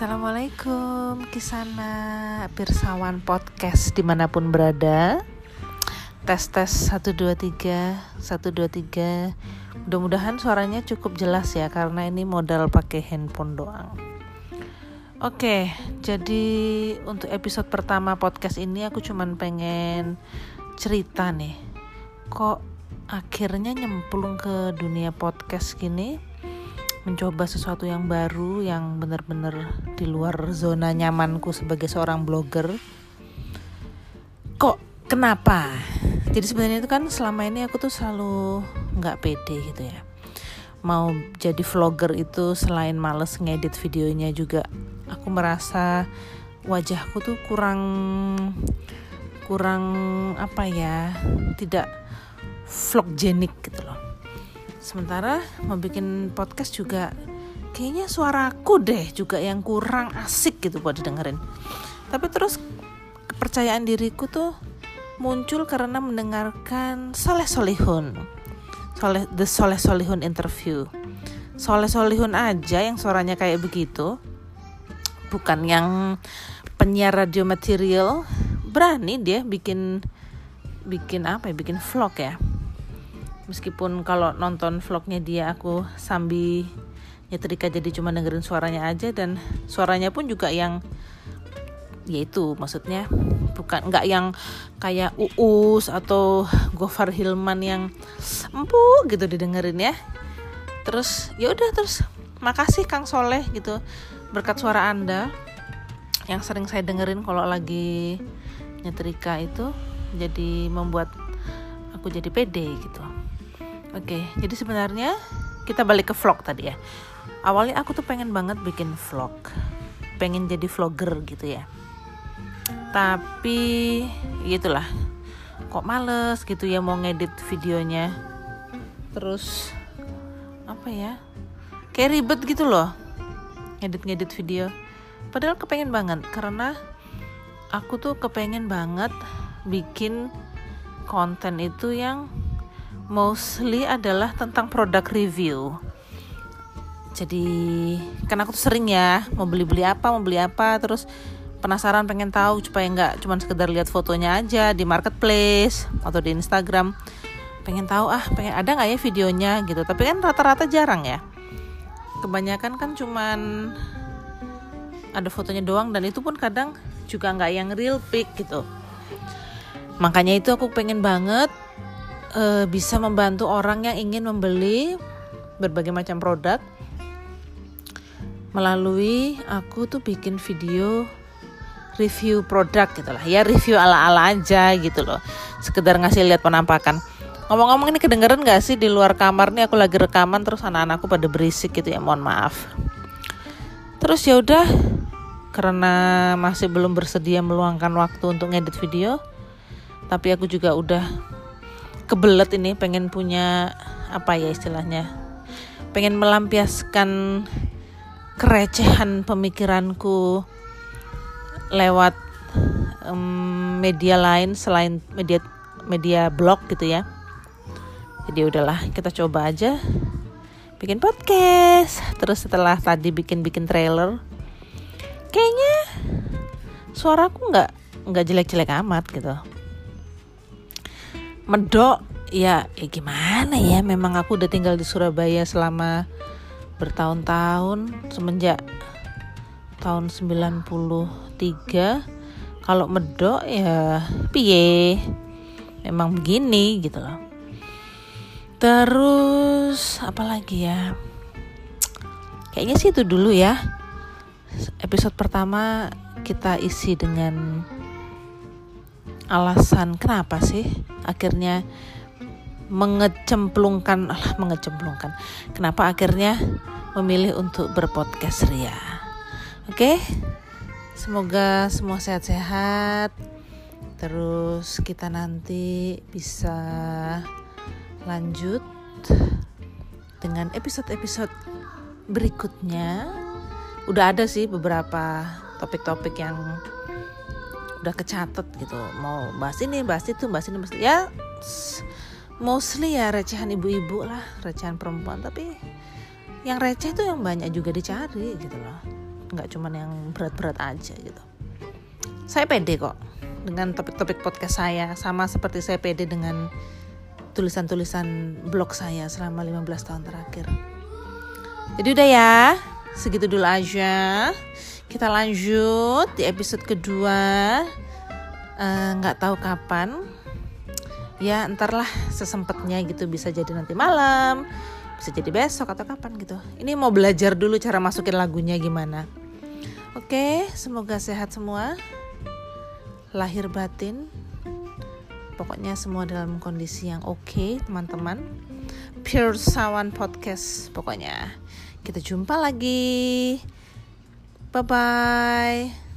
Assalamualaikum Kisana Pirsawan Podcast di mana pun berada. Tes tes 1, 2, 3 1, 2, 3 Mudah-mudahan suaranya cukup jelas ya Karena ini modal pakai handphone doang. Oke jadi untuk episode pertama podcast ini Aku cuman pengen cerita nih Kok akhirnya nyemplung ke dunia podcast gini mencoba sesuatu yang baru yang benar-benar di luar zona nyamanku sebagai seorang blogger. Kok kenapa? Jadi sebenarnya itu kan selama ini aku tuh selalu nggak pede gitu ya. Mau jadi vlogger itu selain males ngedit videonya juga aku merasa wajahku tuh kurang kurang apa ya tidak vloggenik gitu loh sementara mau bikin podcast juga kayaknya suaraku deh juga yang kurang asik gitu buat didengerin. Tapi terus kepercayaan diriku tuh muncul karena mendengarkan Soleh Solihun. Soleh The Soleh Solihun interview. Soleh Solihun aja yang suaranya kayak begitu. Bukan yang penyiar radio material. Berani dia bikin bikin apa ya? Bikin vlog ya meskipun kalau nonton vlognya dia aku sambil nyetrika jadi cuma dengerin suaranya aja dan suaranya pun juga yang yaitu maksudnya bukan nggak yang kayak uus atau Gofar Hilman yang empuk gitu didengerin ya. Terus ya udah terus makasih Kang Soleh gitu. Berkat suara anda yang sering saya dengerin kalau lagi nyetrika itu jadi membuat aku jadi pede gitu Oke, jadi sebenarnya kita balik ke vlog tadi ya. Awalnya aku tuh pengen banget bikin vlog, pengen jadi vlogger gitu ya. Tapi gitulah, kok males gitu ya mau ngedit videonya. Terus apa ya? Kayak ribet gitu loh, ngedit-ngedit video. Padahal kepengen banget karena aku tuh kepengen banget bikin konten itu yang mostly adalah tentang produk review. Jadi kan aku tuh sering ya mau beli-beli apa, mau beli apa, terus penasaran pengen tahu supaya nggak cuma sekedar lihat fotonya aja di marketplace atau di Instagram. Pengen tahu ah, pengen ada nggak ya videonya gitu. Tapi kan rata-rata jarang ya. Kebanyakan kan cuman ada fotonya doang dan itu pun kadang juga nggak yang real pic gitu. Makanya itu aku pengen banget uh, bisa membantu orang yang ingin membeli berbagai macam produk. Melalui aku tuh bikin video review produk gitu lah. Ya review ala-ala aja gitu loh. Sekedar ngasih lihat penampakan. Ngomong-ngomong ini kedengeran gak sih di luar kamar? Nih aku lagi rekaman terus anak-anakku pada berisik gitu ya. Mohon maaf. Terus ya udah karena masih belum bersedia meluangkan waktu untuk ngedit video tapi aku juga udah kebelet ini pengen punya apa ya istilahnya? Pengen melampiaskan kerecehan pemikiranku lewat um, media lain selain media media blog gitu ya. Jadi udahlah kita coba aja bikin podcast. Terus setelah tadi bikin bikin trailer kayaknya suaraku nggak nggak jelek-jelek amat gitu medok. Ya ya gimana ya? Memang aku udah tinggal di Surabaya selama bertahun-tahun semenjak tahun 93 kalau medok ya piye? Memang begini gitu loh. Terus apalagi ya? Kayaknya sih itu dulu ya. Episode pertama kita isi dengan alasan kenapa sih akhirnya mengecemplungkan lah mengecemplungkan. Kenapa akhirnya memilih untuk berpodcast Ria? Oke semoga semua sehat-sehat. Terus kita nanti bisa lanjut dengan episode-episode berikutnya. Udah ada sih beberapa topik-topik yang udah kecatet gitu. Mau bahas ini bahas itu bahas ini bahas itu. ya mostly ya recehan ibu-ibu lah recehan perempuan. Tapi yang receh itu yang banyak juga dicari gitu loh. Nggak cuman yang berat-berat aja gitu. Saya pede kok dengan topik-topik podcast saya. Sama seperti saya pede dengan tulisan-tulisan blog saya selama 15 tahun terakhir. Jadi udah ya segitu dulu aja kita lanjut di episode kedua. Eh, nggak uh, tahu kapan. Ya entarlah sesempatnya gitu bisa jadi nanti malam bisa jadi besok atau kapan gitu. Ini mau belajar dulu cara masukin lagunya gimana. Oke semoga sehat semua. Lahir batin. Pokoknya semua dalam kondisi yang oke okay, teman-teman. Pure Sawan Podcast pokoknya. Kita jumpa lagi 拜拜。